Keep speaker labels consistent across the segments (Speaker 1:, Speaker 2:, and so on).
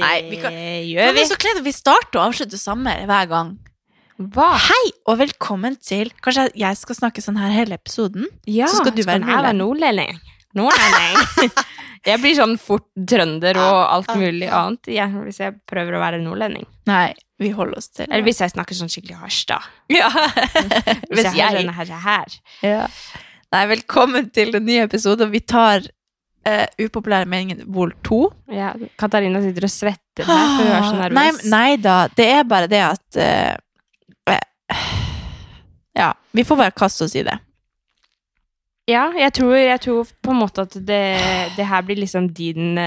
Speaker 1: Nei, vi kan,
Speaker 2: gjør vi.
Speaker 1: så kleint vi starter og avslutter samme hver gang.
Speaker 2: Hva?
Speaker 1: Hei, og velkommen til Kanskje jeg skal snakke sånn her hele episoden?
Speaker 2: Ja,
Speaker 1: Så skal du være
Speaker 2: være nordlending. Nordlending. jeg blir sånn fort trønder og alt mulig annet ja, hvis jeg prøver å være nordlending.
Speaker 1: Nei, vi holder oss til
Speaker 2: Eller hvis jeg snakker sånn skikkelig harstad.
Speaker 1: ja.
Speaker 2: Hvis, jeg,
Speaker 1: jeg
Speaker 2: her, her.
Speaker 1: ja. Nei, velkommen til en ny episode. Vi tar uh, upopulære meningen vol 2.
Speaker 2: Ja, Katarina sitter og svetter her, for hun er så nervøs.
Speaker 1: Nei, nei da, det er bare det at uh, Ja, vi får bare kaste oss i det.
Speaker 2: Ja, jeg tror, jeg tror på en måte at det, det her blir liksom din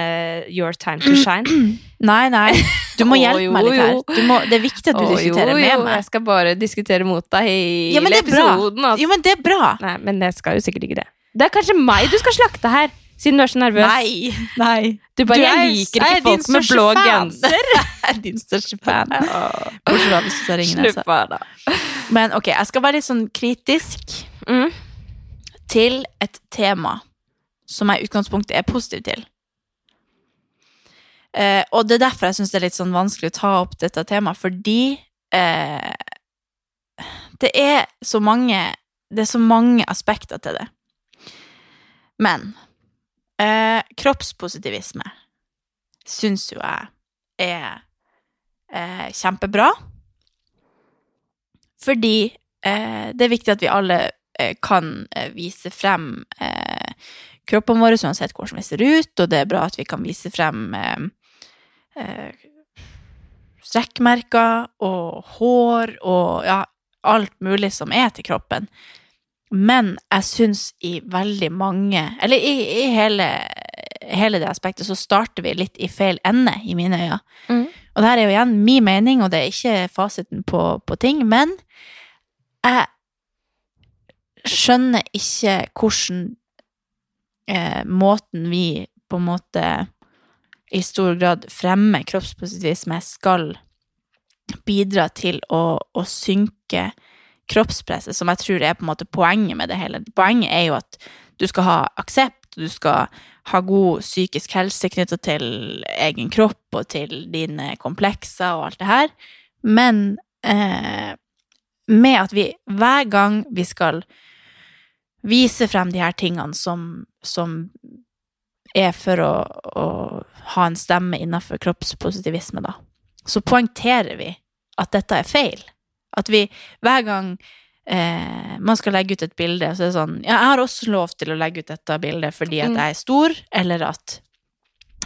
Speaker 2: your time to shine.
Speaker 1: Nei, nei, du må
Speaker 2: hjelpe
Speaker 1: hjelpe
Speaker 2: jo,
Speaker 1: meg litt her. Du må, det er viktig at du
Speaker 2: oh,
Speaker 1: diskuterer
Speaker 2: jo,
Speaker 1: med
Speaker 2: jo,
Speaker 1: meg.
Speaker 2: Jeg skal bare diskutere mot deg hele
Speaker 1: Ja, men det bra.
Speaker 2: episoden. Altså.
Speaker 1: Jo, men det er bra.
Speaker 2: Nei, men jeg skal jo sikkert ikke det. Det er kanskje meg du skal slakte her, siden du er så nervøs.
Speaker 1: Nei. nei.
Speaker 2: Du bare,
Speaker 1: Du er-
Speaker 2: jeg liker
Speaker 1: jeg er
Speaker 2: ikke folk med blå genser.
Speaker 1: Jeg er din største fan. Bortsett fra hvis du tar ringen. Altså.
Speaker 2: Slutt bare da.
Speaker 1: Men ok, jeg skal være litt sånn kritisk
Speaker 2: Mm.
Speaker 1: til et tema som jeg i utgangspunktet er positiv til. Eh, og det er derfor jeg syns det er litt sånn vanskelig å ta opp dette temaet, fordi eh, det er så mange Det er så mange aspekter til det. Men eh, kroppspositivisme syns jo jeg er eh, kjempebra. Fordi eh, det er viktig at vi alle eh, kan eh, vise frem eh, kroppene våre uansett hvordan vi ser ut, og det er bra at vi kan vise frem eh, strekkmerker og hår og ja, alt mulig som er til kroppen. Men jeg syns i veldig mange Eller i, i hele, hele det aspektet så starter vi litt i feil ende, i mine øyne.
Speaker 2: Mm.
Speaker 1: Og det her er jo igjen min mening, og det er ikke fasiten på, på ting, men jeg skjønner ikke hvordan eh, måten vi på en måte i stor grad fremmer kroppspositivisme skal bidra til å, å synke kroppspresset, som jeg tror er på en måte poenget med det hele. Poenget er jo at du skal ha aksept, du skal ha god psykisk helse knytta til egen kropp og til dine komplekser og alt det her. Men eh, med at vi hver gang vi skal vise frem de her tingene som, som er for å, å ha en stemme innenfor kroppspositivisme, da, så poengterer vi at dette er feil. At vi hver gang eh, man skal legge ut et bilde, så er det sånn Ja, jeg har også lov til å legge ut dette bildet fordi at
Speaker 2: Mm.
Speaker 1: jeg er stor, eller at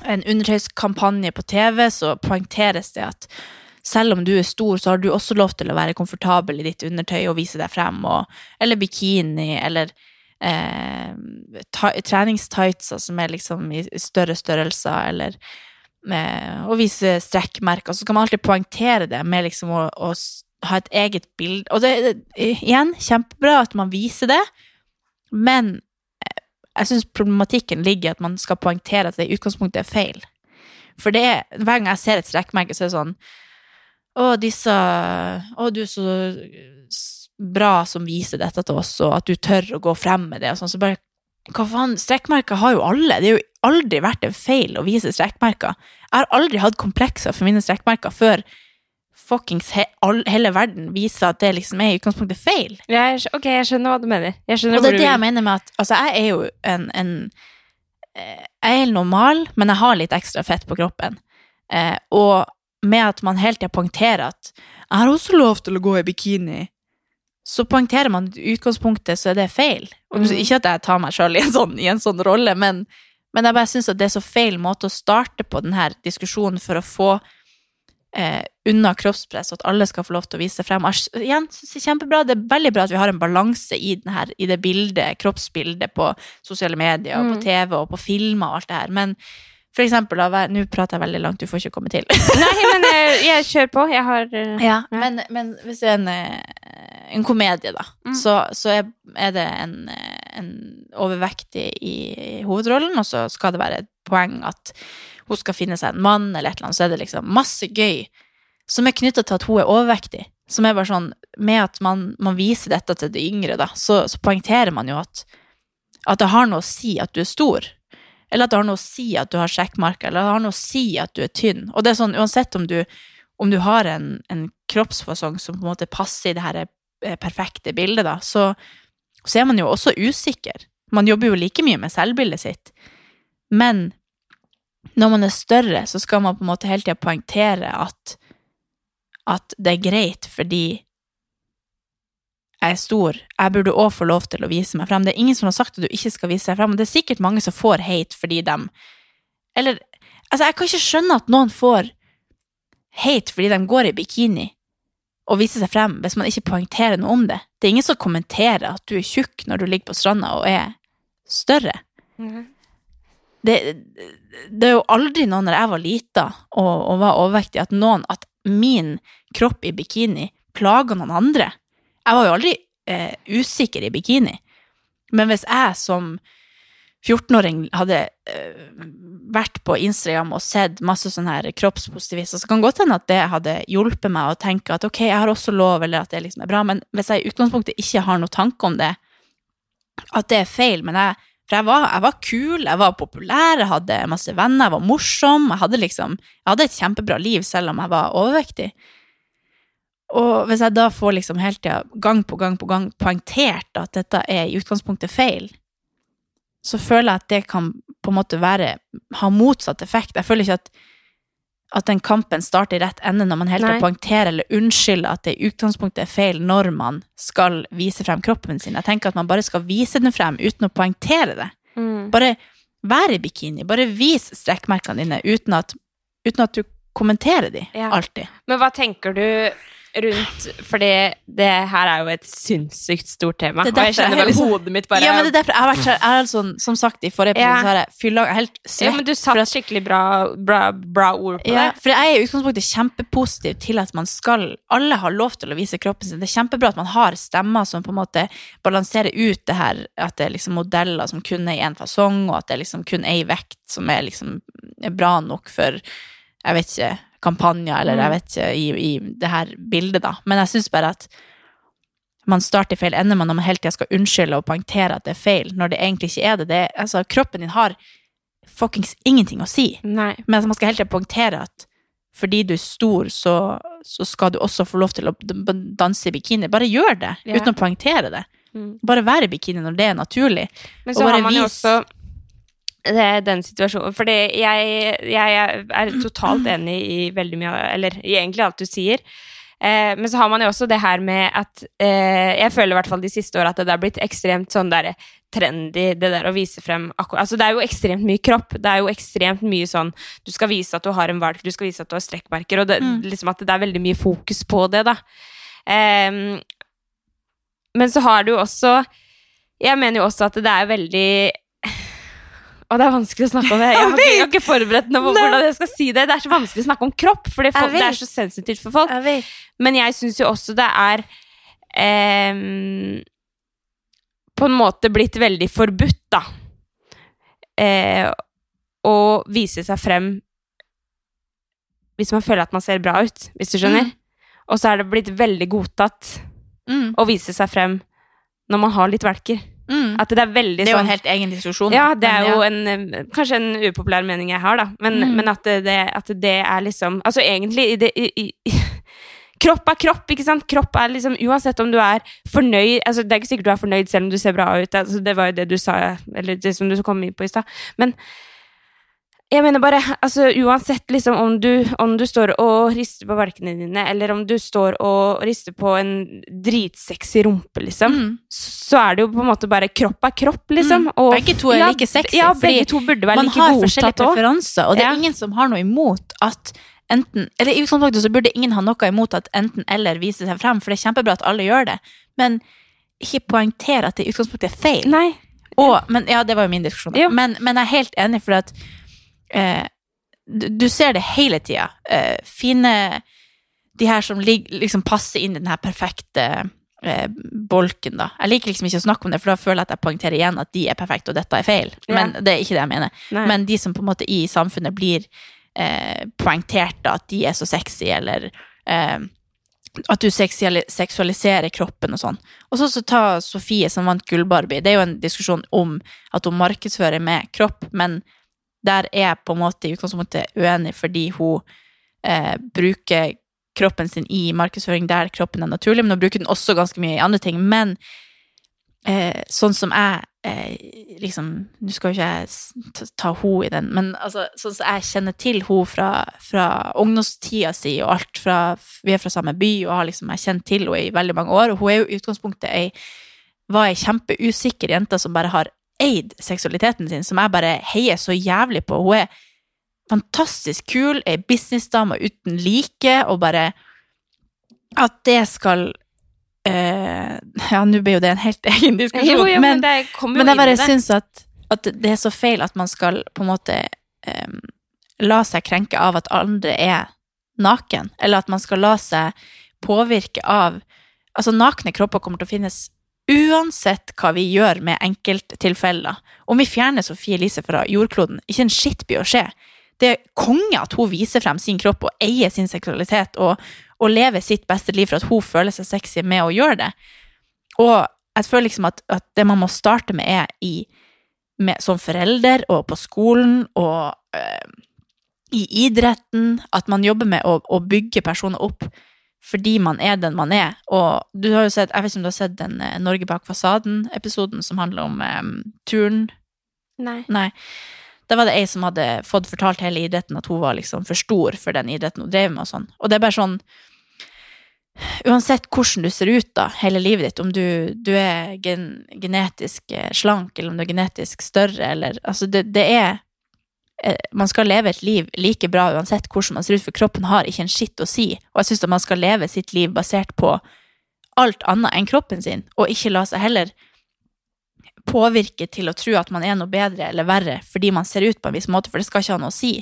Speaker 1: en undertøyskampanje på TV, så poengteres det at selv om du er stor, så har du også lov til å være komfortabel i ditt undertøy og vise deg frem, og, eller bikini, eller eh, treningstightser som er liksom i større størrelser, eller eh, å vise strekkmerker. Så kan man alltid poengtere det med liksom å, å ha et eget bilde. Og det igjen kjempebra at man viser det, men eh, jeg syns problematikken ligger i at man skal poengtere at det i utgangspunktet er feil. For det er, hver gang jeg ser et strekkmerke, så er det sånn Å, disse Å, du er så bra som viser dette til oss, og at du tør å gå frem med det, og sånn. Så bare Hva faen, strekkmerker har jo alle. Det har jo aldri vært en feil å vise strekkmerker. Jeg har aldri hatt komplekser for mine strekkmerker før fuckings he all, hele verden viser at det liksom er i utgangspunktet feil.
Speaker 2: Jeg, ok, jeg skjønner hva du mener. Jeg skjønner
Speaker 1: Og det er det jeg mener med at Altså, jeg er jo en, en eh, Jeg er helt normal, men jeg har litt ekstra fett på kroppen. Eh, og med at man hele tida poengterer at 'jeg har også lov til å gå i bikini', så poengterer man at i utgangspunktet så er det feil. Og
Speaker 2: Mm.
Speaker 1: Ikke at jeg tar meg sjøl i, en sånn- i en sånn rolle, men, men jeg bare syns at det er så feil måte å starte på denne diskusjonen for å få eh, unna kroppspress, og at alle skal få lov til å vise seg frem. Jeg, igjen, synes det er kjempebra. Det er veldig bra at vi har en balanse i, den i det bildet, kroppsbildet på sosiale medier og på
Speaker 2: Mm.
Speaker 1: TV og på filmer og alt det her. Men for eksempel, nå prater jeg veldig langt, du får ikke komme til.
Speaker 2: Nei, men jeg, jeg kjører på. Jeg har ja,
Speaker 1: Ja, men, men hvis det er en, eh, en komedie, da,
Speaker 2: Mm.
Speaker 1: så, så er, det en, eh, en overvektig i, i hovedrollen, og så skal det være et poeng at hun skal finne seg en mann, eller et eller annet, så er det liksom masse gøy som er knytta til at hun er overvektig. Som er bare sånn, Med at man, man viser dette til de yngre, da, så, så poengterer man jo at, at det har noe å si at du er stor. Eller at det har noe å si at du har sjekkmarker, eller at det har noe å si at du er tynn. Og det er sånn, uansett om du, om du har en, en kroppsfasong som på en måte passer i det her eh, perfekte bildet, da, så, så er man jo også usikker. Man jobber jo like mye med selvbildet sitt. Men når man er større, så skal man på en måte hele tida poengtere at, at det er greit fordi jeg er stor. Jeg burde òg få lov til å vise meg frem. Det er ingen som har sagt at du ikke skal vise deg frem, og det er sikkert mange som får hate fordi de Eller Altså, jeg kan ikke skjønne at noen får hate fordi de går i bikini og viser seg frem, hvis man ikke poengterer noe om det. Det er ingen som kommenterer at du er tjukk når du ligger på stranda og er større. Det, det er jo aldri noen når jeg var lita og, og var overvektig, at noen, at min kropp i bikini plaga noen andre. Jeg var jo aldri eh, usikker i bikini. Men hvis jeg som 14-åring hadde eh, vært på Instagram og sett masse sånne her kroppspositivister, så kan det godt hende at det hadde hjulpet meg å tenke at ok, jeg har også lov, eller at det liksom er bra, men hvis jeg i utgangspunktet ikke har noen tanke om det, at det er feil, men jeg for jeg var, jeg var kul, jeg var populær, jeg hadde masse venner, jeg var morsom. Jeg hadde liksom, jeg hadde et kjempebra liv selv om jeg var overvektig. Og hvis jeg da får liksom hele tida, gang på gang på gang, poengtert at dette er i utgangspunktet feil, så føler jeg at det kan på en måte være, ha motsatt effekt. Jeg føler ikke at, at den kampen starter i rett ende når man
Speaker 2: helt
Speaker 1: til poengterer eller unnskylder at det i utgangspunktet er feil når man skal vise frem kroppen sin. Jeg tenker at man bare skal vise den frem uten å poengtere det.
Speaker 2: Mm.
Speaker 1: Bare vær i bikini, bare vis strekkmerkene dine uten at, uten at du kommenterer de,
Speaker 2: Ja.
Speaker 1: alltid.
Speaker 2: Men hva tenker du rundt For det, her er jo et sinnssykt stort tema.
Speaker 1: Er
Speaker 2: Og jeg kjenner bare
Speaker 1: liksom-
Speaker 2: hodet mitt bare
Speaker 1: Ja, men det er derfor jeg har vært så, jeg sånn, Som sagt, i forrige episode
Speaker 2: Ja.
Speaker 1: så har jeg fylla er helt svett.
Speaker 2: ja, men du
Speaker 1: satte
Speaker 2: satt skikkelig bra, bra, bra ord på
Speaker 1: Ja,
Speaker 2: det.
Speaker 1: for jeg er i utgangspunktet kjempepositiv til at man skal Alle har lov til å vise kroppen sin. Det er kjempebra at man har stemmer som på en måte balanserer ut det her at det er liksom modeller som kun er i én fasong, og at det er liksom kun ei vekt som er liksom er bra nok for jeg vet ikke, kampanjer, eller jeg vet ikke, i, i det her bildet, da. Men jeg syns bare at man starter i feil ende når man hele tida skal unnskylde og poengtere at det er feil, når det egentlig ikke er det. det er, altså, kroppen din har fuckings ingenting å si.
Speaker 2: Nei.
Speaker 1: Men altså, man skal hele tida poengtere at fordi du er stor, så, så skal du også få lov til å danse i bikini. Bare gjør det,
Speaker 2: Ja.
Speaker 1: uten å poengtere det.
Speaker 2: Mm.
Speaker 1: Bare vær i bikini når det er naturlig.
Speaker 2: Men så har man jo også den situasjonen For jeg, jeg er totalt enig i veldig mye Eller i egentlig alt du sier. Eh, men så har man jo også det her med at eh, Jeg føler i hvert fall de siste åra at det har blitt ekstremt sånn der trendy, det der å vise frem akkurat Altså det er jo ekstremt mye kropp. Det er jo ekstremt mye sånn Du skal vise at du har en valk, du skal vise at du har strekkmerker, og det,
Speaker 1: Mm.
Speaker 2: liksom at det er veldig mye fokus på det, da. Eh, men så har du jo også Jeg mener jo også at det er veldig og det er vanskelig å snakke om det. Jeg har ikke, jeg har ikke forberedt noe på hvordan jeg skal si det. Det er så vanskelig å snakke om kropp, for det, er så sensitivt for folk. Men jeg syns jo også det er eh, på en måte blitt veldig forbudt, da. Eh, å vise seg frem hvis man føler at man ser bra ut, hvis du skjønner. Og så er det blitt veldig godtatt
Speaker 1: Mm.
Speaker 2: å vise seg frem når man har litt valker.
Speaker 1: Mm.
Speaker 2: At det er veldig
Speaker 1: Det er jo
Speaker 2: sånn
Speaker 1: en helt egen diskusjon.
Speaker 2: ja, det er jo en, eh, kanskje en upopulær mening jeg har, da. Men,
Speaker 1: Mm.
Speaker 2: men at, det, at det er liksom Altså egentlig i det, i, i, Kropp er kropp, ikke sant? Kropp er liksom Uansett om du er fornøyd altså Det er ikke sikkert du er fornøyd selv om du ser bra ut. Altså, det var jo det du sa, eller det som du kom inn på i stad. Men jeg mener bare, altså uansett liksom om du, om du står og rister på valkene dine, eller om du står og rister på en dritsexy rumpe, liksom,
Speaker 1: Mm.
Speaker 2: så er det jo på en måte bare kropp er kropp, liksom.
Speaker 1: Mm.
Speaker 2: Og-
Speaker 1: Begge to er
Speaker 2: ja,
Speaker 1: like sexy,
Speaker 2: Ja, begge to burde være
Speaker 1: Man
Speaker 2: like
Speaker 1: har forskjellige preferanser, og det er
Speaker 2: Ja.
Speaker 1: ingen som har noe imot at enten Eller i utgangspunktet så burde ingen ha noe imot at enten eller viser seg frem, for det er kjempebra at alle gjør det, men ikke poengter at det i utgangspunktet er feil.
Speaker 2: Nei.
Speaker 1: Og, men ja, det var jo min diskusjon.
Speaker 2: Jo.
Speaker 1: Men, men jeg er helt enig, for at eh, du, du ser det hele tida. Eh, fine De her som liksom passer inn i den her perfekte eh, bolken, da. Jeg liker liksom ikke å snakke om det, for da føler jeg at jeg poengterer igjen at de er perfekte, og dette er feil.
Speaker 2: Ja.
Speaker 1: Men det er ikke det jeg mener.
Speaker 2: Nei.
Speaker 1: Men de som på en måte i samfunnet blir eh, poengtert da, at de er så sexy, eller eh, at du seksualiserer kroppen og sånn. Og så, så ta Sofie som vant Gullbarbie. Det er jo en diskusjon om at hun markedsfører med kropp, men der er jeg på en måte i utgangspunktet uenig, fordi hun eh, bruker kroppen sin i markedsføring der kroppen er naturlig, men hun bruker den også ganske mye i andre ting. Men eh, sånn som jeg eh, liksom Nå skal jo ikke jeg ta, henne i den, men altså, sånn som jeg kjenner til hun fra, fra ungdomstida si og alt fra Vi er fra samme by, og har liksom jeg kjent til henne i veldig mange år, og hun er jo i utgangspunktet ei var ei kjempeusikker jente som bare har eid seksualiteten sin, som jeg bare heier så jævlig på. Hun er fantastisk kul, ei businessdame uten like, og bare At det skal eh, Ja, nå blir jo det en helt egen diskusjon,
Speaker 2: Jo, jo, men,
Speaker 1: men,
Speaker 2: det
Speaker 1: men jeg bare syns at, at det er så feil at man skal på en måte em, la seg krenke av at andre er naken, eller at man skal la seg påvirke av Altså, nakne kropper kommer til å finnes uansett hva vi gjør med enkelttilfeller. Om vi fjerner Sofie Elise fra jordkloden, ikke en skitt blir å skje. Det er konge at hun viser frem sin kropp og eier sin seksualitet og, og lever sitt beste liv for at hun føler seg sexy med å gjøre det. Og jeg føler liksom at, at det man må starte med, er i, med, som forelder og på skolen og øh, i idretten, at man jobber med å, å bygge personer opp fordi man er den man er. Og du har jo sett, jeg vet ikke om du har sett den eh, Norge bak fasaden-episoden som handler om um, turn
Speaker 2: Nei.
Speaker 1: Nei. Da var det ei som hadde fått fortalt hele idretten at hun var liksom for stor for den idretten hun drev med og sånn. Og det er bare sånn Uansett hvordan du ser ut da, hele livet ditt, om du, du er gen, genetisk eh, slank, eller om du er genetisk større, eller Altså, det, det er eh, Man skal leve et liv like bra uansett hvordan man ser ut, for kroppen har ikke en skitt å si. Og jeg syns at man skal leve sitt liv basert på alt annet enn kroppen sin, og ikke la seg heller påvirke til å tro at man er noe bedre eller verre fordi man ser ut på en viss måte, for det skal ikke ha noe å si.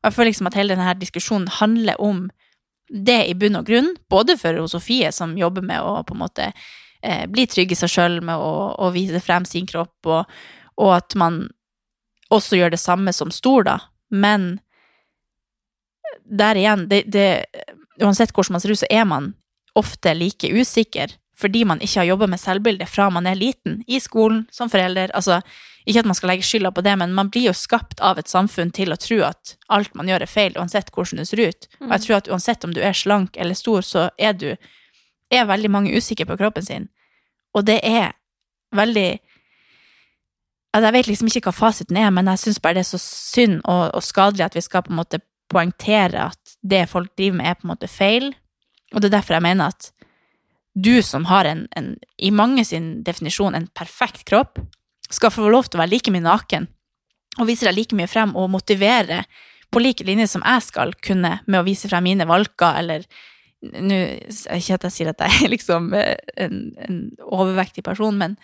Speaker 1: Og jeg føler liksom at hele denne diskusjonen handler om det i bunn og grunn, både for Sofie, som jobber med å på en måte eh, bli trygg i seg sjøl med å, å vise frem sin kropp, og, og at man også gjør det samme som stor, da. Men der igjen, det, det, uansett hvordan man ser ut, så er man ofte like usikker fordi man ikke har jobba med selvbildet fra man er liten, i skolen, som forelder. Altså, ikke at man skal legge skylda på det, men man blir jo skapt av et samfunn til å tro at alt man gjør er feil, uansett hvordan du ser ut. Og jeg tror at uansett om du er slank eller stor, så er du er veldig mange usikre på kroppen sin. Og det er veldig altså Jeg vet liksom ikke hva fasiten er, men jeg syns bare det er så synd og, og skadelig at vi skal på en måte poengtere at det folk driver med, er på en måte feil. Og det er derfor jeg mener at du som har en, en i mange sin definisjon, en perfekt kropp, skal få lov til å være like mye naken og vise deg like mye frem og motivere på like linje som jeg skal kunne med å vise frem mine valker, eller nå Ikke at jeg sier at jeg er liksom eh, en, en overvektig person, men,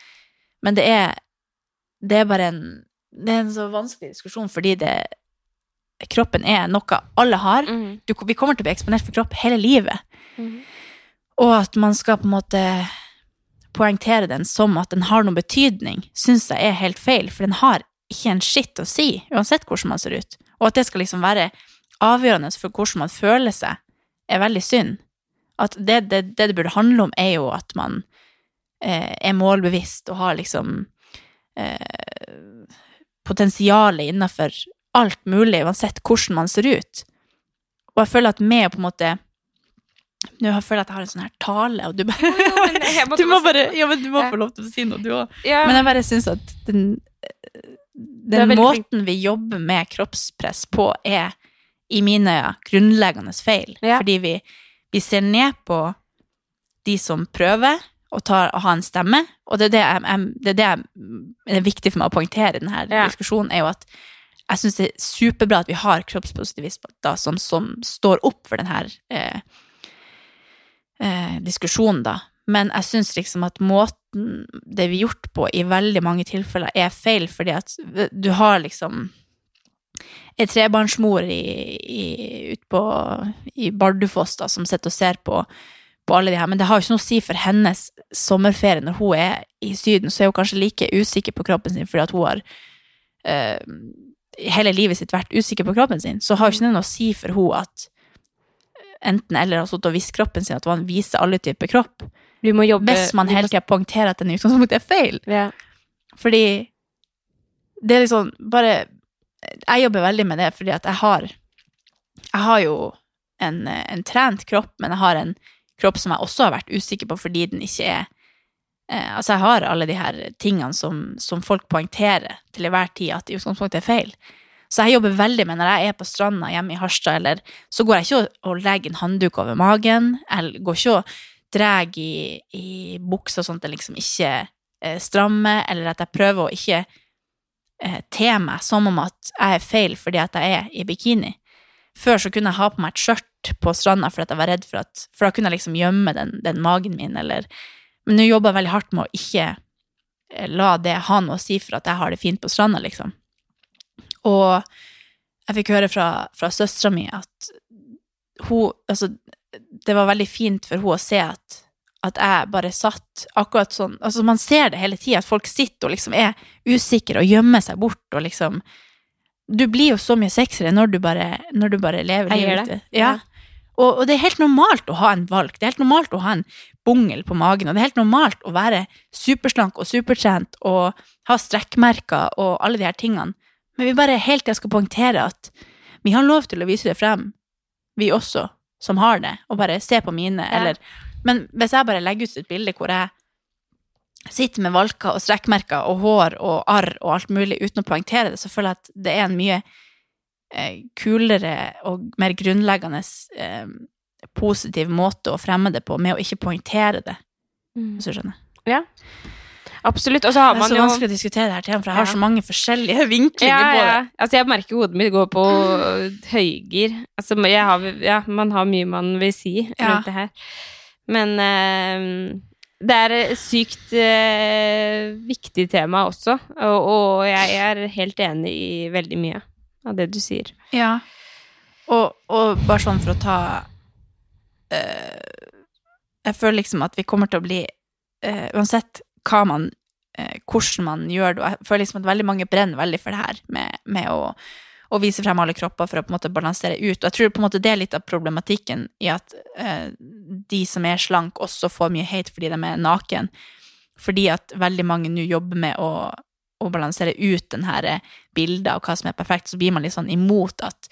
Speaker 1: men det er det er bare en Det er en så vanskelig diskusjon fordi det Kroppen er noe alle har.
Speaker 2: Mm.
Speaker 1: Du, vi kommer til å bli eksponert for kropp hele livet.
Speaker 2: Mm.
Speaker 1: Og at man skal på en måte poengtere den som at den har noen betydning, syns jeg er helt feil, for den har ikke en skitt å si, uansett hvordan man ser ut. Og at det skal liksom være avgjørende for hvordan man føler seg, er veldig synd. At det det, det, det burde handle om, er jo at man eh, er målbevisst og har liksom eh, potensialet innafor alt mulig, uansett hvordan man ser ut. Og jeg føler at med å på en måte Nå føler jeg at jeg har en sånn her tale, og du bare
Speaker 2: men jeg
Speaker 1: Du må
Speaker 2: bare
Speaker 1: Ja, men du må få lov til å si noe, du òg.
Speaker 2: Ja,
Speaker 1: Men jeg bare syns at den den
Speaker 2: veldig flink.
Speaker 1: måten vi jobber med kroppspress på, er i mine øyne grunnleggende feil.
Speaker 2: Ja.
Speaker 1: Fordi vi, vi ser ned på de som prøver å, ta, å ha en stemme, og det er det, jeg, jeg, det er det jeg, det er viktig for meg å poengtere i denne
Speaker 2: Ja.
Speaker 1: diskusjonen, er jo at jeg syns det er superbra at vi har kroppspositivister som, som står opp for denne eh, eh, diskusjonen, da. Men jeg syns liksom at måten det blir gjort på i veldig mange tilfeller, er feil, fordi at du har liksom ei trebarnsmor i, i, ut på, i Bardufoss da, som sitter og ser på, på alle de her, men det har jo ikke noe å si for hennes sommerferie når hun er i Syden, så er hun kanskje like usikker på kroppen sin fordi at hun har uh, hele livet sitt vært usikker på kroppen sin, så har jo ikke det noe å si for hun at enten eller har sittet og visst kroppen sin at man viser alle typer kropp.
Speaker 2: Jobbe
Speaker 1: Hvis man hele tida poengterer at den utgangspunkt er feil.
Speaker 2: ja.
Speaker 1: Fordi det er liksom bare Jeg jobber veldig med det fordi at jeg har Jeg har jo en, en trent kropp, men jeg har en kropp som jeg også har vært usikker på fordi den ikke er eh, Altså, jeg har alle de her tingene som, som folk poengterer til enhver tid at i utgangspunktet er feil. Så jeg jobber veldig med når jeg er på stranda hjemme i Harstad, eller så går jeg ikke og, og legger en handduk over magen, eller går ikke og drar i, i buksa sånn at det liksom ikke eh, strammer, eller at jeg prøver å ikke eh, te meg som om at jeg er feil fordi at jeg er i bikini. Før så kunne jeg ha på meg et skjørt på stranda fordi jeg var redd for at For da kunne jeg liksom gjemme den, den magen min, eller Men nå jobber jeg veldig hardt med å ikke eh, la det ha noe å si for at jeg har det fint på stranda, liksom. Og jeg fikk høre fra, fra søstera mi at hun Altså, det var veldig fint for hun å se at, at jeg bare satt akkurat sånn Altså, man ser det hele tida, at folk sitter og liksom er usikre og gjemmer seg bort og liksom Du blir jo så mye sexere når du bare, når du bare lever livet ditt. Ja. Og, og det er helt normalt å ha en valg. Det er helt normalt å ha en bungel på magen, og det er helt normalt å være superslank og supertrent og ha strekkmerker og alle de her tingene. Men vi bare hele tida skal poengtere at vi har lov til å vise det frem, vi også, som har det, og bare se på mine,
Speaker 2: Ja.
Speaker 1: eller Men hvis jeg bare legger ut et bilde hvor jeg sitter med valker og strekkmerker og hår og arr og alt mulig uten å poengtere det, så føler jeg at det er en mye kulere og mer grunnleggende eh, positiv måte å fremme det på, med å ikke poengtere det, hvis du skjønner.
Speaker 2: ja. Absolutt. Og så har
Speaker 1: Det er så
Speaker 2: jo
Speaker 1: vanskelig å diskutere det her temaet, for jeg har
Speaker 2: Ja.
Speaker 1: så mange forskjellige vinklinger
Speaker 2: ja,
Speaker 1: på det.
Speaker 2: ja. Altså, jeg merker hodet mitt går på høygir. Altså, har, ja, man har mye man vil si rundt det her. Men eh, det er et sykt eh, viktig tema også, og, og jeg er helt enig i veldig mye av det du sier.
Speaker 1: Ja. Og, og bare sånn for å ta eh, Jeg føler liksom at vi kommer til å bli eh, Uansett hva man eh, hvordan man gjør det, og jeg føler liksom at veldig mange brenner veldig for det her med, med å, å vise frem alle kropper for å på en måte balansere ut. Og jeg tror på en måte det er litt av problematikken i at de som er slank, også får mye hate fordi de er naken. Fordi at veldig mange nå jobber med å, å balansere ut den her eh, bildet av hva som er perfekt, så blir man litt sånn imot at,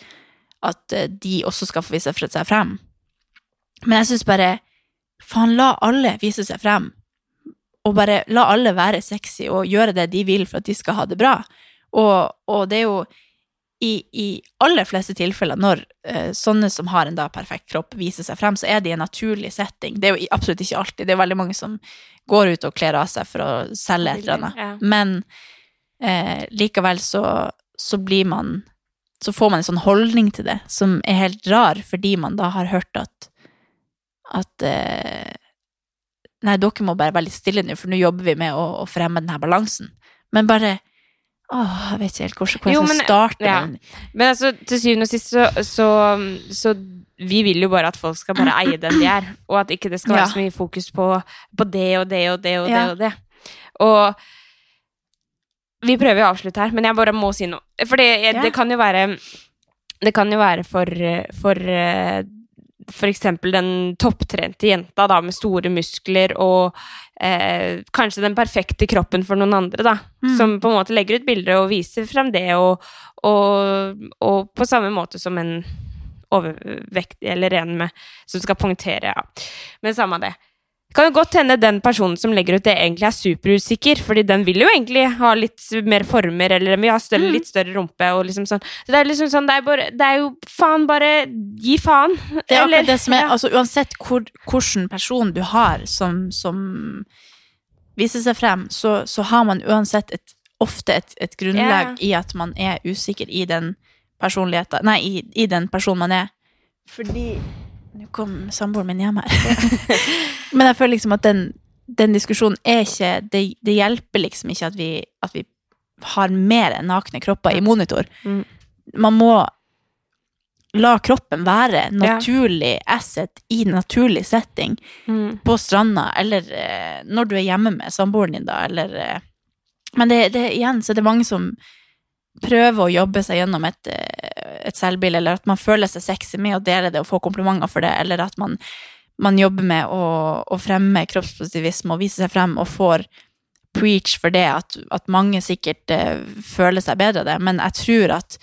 Speaker 1: at eh, de også skal få vise seg frem. Men jeg syns bare Faen, la alle vise seg frem. Og bare la alle være sexy og gjøre det de vil for at de skal ha det bra. Og, og det er jo i, i aller fleste tilfeller når uh, sånne som har en da perfekt kropp, viser seg frem, så er det i en naturlig setting. Det er jo absolutt ikke alltid. Det er veldig mange som går ut og kler av seg for å selge et eller annet. Men eh, likevel så, så blir man Så får man en sånn holdning til det som er helt rar, fordi man da har hørt at at eh, Nei, dere må bare være litt stille nå, for nå jobber vi med å, å fremme denne balansen. Men bare Åh, jeg vet ikke helt hvor, hvor jeg skal
Speaker 2: men-
Speaker 1: starte.
Speaker 2: ja. Men altså, til syvende og sist så, så, så Vi vil jo bare at folk skal bare eie den de er, og at ikke det skal være
Speaker 1: Ja.
Speaker 2: så mye fokus på, på det og det og det og det
Speaker 1: Ja.
Speaker 2: og det. Og vi prøver å avslutte her, men jeg bare må si noe. For det, det kan jo være Det kan jo være for, for for eksempel den topptrente jenta da, med store muskler og eh, kanskje den perfekte kroppen for noen andre, da.
Speaker 1: Mm.
Speaker 2: Som på en måte legger ut bilder og viser frem det, og, og, og på samme måte som en overvektig eller en med som skal punktere. ja. Men samme det. Kan jo godt hende den personen som legger ut det, egentlig er superusikker, fordi den vil jo egentlig ha litt mer former, eller den vil ha større, litt større rumpe, og liksom sånn. Det er liksom sånn, det er, bare, det er jo faen bare Gi faen.
Speaker 1: Det er
Speaker 2: Eller-
Speaker 1: akkurat det som er,
Speaker 2: ja.
Speaker 1: altså Uansett hvor, hvilken person du har som, som viser seg frem, så, så har man uansett et, ofte et, et grunnlag i at man er usikker i den personligheten Nei, i, i den personen man er. Fordi Nå kom samboeren min hjem her. Men jeg føler liksom at den, den diskusjonen er ikke det, det hjelper liksom ikke at vi, at vi har mer enn nakne kropper i monitor.
Speaker 2: Mm.
Speaker 1: Man må la kroppen være naturlig asset i naturlig setting
Speaker 2: Mm.
Speaker 1: på stranda, eller eh, når du er hjemme med samboeren din, da, eller eh, Men det, det, igjen så er det mange som prøver å jobbe seg gjennom et, eh, et selvbilde, eller at man føler seg sexy med å dele det og få komplimenter for det, eller at man, man jobber med å, å fremme kroppspositivisme og vise seg frem og får preach for det, at, at mange sikkert uh, føler seg bedre av det, men jeg tror at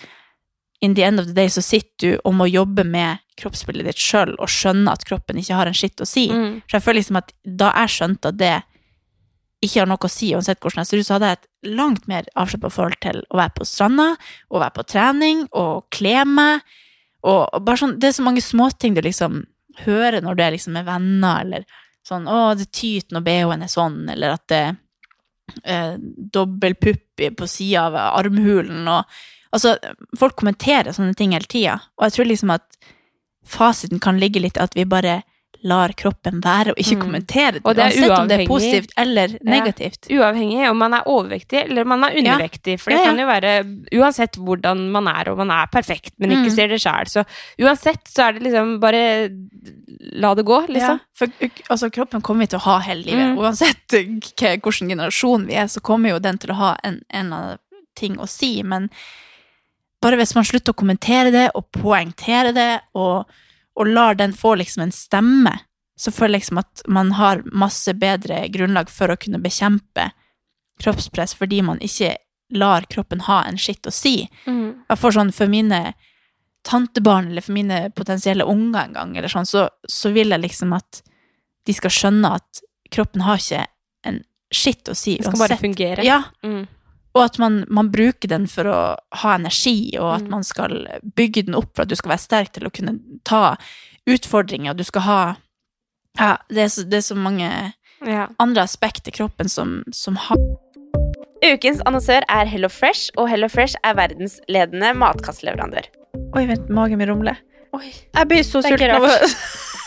Speaker 1: in the end of the day så sitter du og må jobbe med kroppsbildet ditt sjøl og skjønne at kroppen ikke har en skitt å si.
Speaker 2: Mm.
Speaker 1: For jeg føler liksom at da jeg skjønte at det ikke har noe å si, uansett hvordan jeg ser ut, så hadde jeg et langt mer avslappa forhold til å være på stranda, og være på trening, og kle meg, og, og bare sånn Det er så mange småting du liksom hører når du er liksom med venner, eller sånn 'Å, det tyter når BH-en er sånn', eller at det er dobbel pupp på sida av armhulen, og Altså, folk kommenterer sånne ting hele tida, og jeg tror liksom at fasiten kan ligge litt i at vi bare lar kroppen være og ikke
Speaker 2: Mm.
Speaker 1: det,
Speaker 2: Og det uansett
Speaker 1: uansett om det er positivt eller negativt.
Speaker 2: Uavhengig om man er overvektig eller man er undervektig. For det
Speaker 1: Ja, ja.
Speaker 2: kan jo være uansett hvordan man er, og man er perfekt, men ikke
Speaker 1: Mm.
Speaker 2: ser det sjæl. Så uansett så er det liksom bare la det gå,
Speaker 1: Ja,
Speaker 2: liksom.
Speaker 1: for altså, kroppen kommer vi til å ha hele livet.
Speaker 2: Mm.
Speaker 1: Uansett hvilken generasjon vi er, så kommer jo den til å ha en, en ting å si. Men bare hvis man slutter å kommentere det og poengtere det, og, og lar den få liksom en stemme, så føler jeg liksom at man har masse bedre grunnlag for å kunne bekjempe kroppspress, fordi man ikke lar kroppen ha en skitt å si. Jeg får sånn for mine tantebarn eller for mine potensielle unger en gang, eller sånn, så, så vil jeg liksom at de skal skjønne at kroppen har ikke en skitt å si
Speaker 2: Det skal bare fungere.
Speaker 1: Ja,
Speaker 2: Mm.
Speaker 1: Og at man, man bruker den for å ha energi, og at
Speaker 2: Mm.
Speaker 1: man skal bygge den opp for at du skal være sterk til å kunne ta utfordringer, du skal ha Ja, det er så, det er så mange
Speaker 2: Ja.
Speaker 1: andre aspekter i kroppen som, som har
Speaker 3: Ukens annonsør er Hello Fresh, og Hello Fresh er verdensledende matkastleverandør.
Speaker 1: Oi, vent, magen min rumler. Jeg blir så sulten av å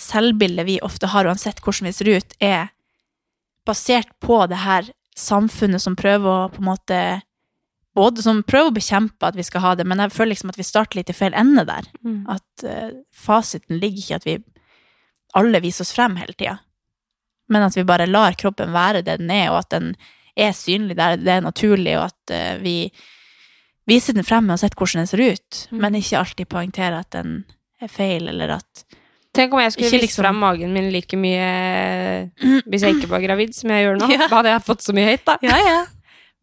Speaker 1: selvbildet vi ofte har, uansett hvordan vi ser ut, er basert på det her samfunnet som prøver å på en måte både som prøver å bekjempe at vi skal ha det, men jeg føler liksom at vi starter litt i feil ende der.
Speaker 2: Mm.
Speaker 1: At uh, fasiten ligger ikke i at vi alle viser oss frem hele tida, men at vi bare lar kroppen være det den er, og at den er synlig der det er naturlig, og at uh, vi viser den frem uansett hvordan den ser ut,
Speaker 2: Mm.
Speaker 1: men ikke alltid poengterer at den er feil, eller at
Speaker 2: Tenk om jeg skulle vist
Speaker 1: liksom-
Speaker 2: fram magen min like mye hvis jeg ikke var gravid som jeg gjør nå.
Speaker 1: Ja.
Speaker 2: Da hadde jeg fått så mye høyt, da.
Speaker 1: Ja, ja.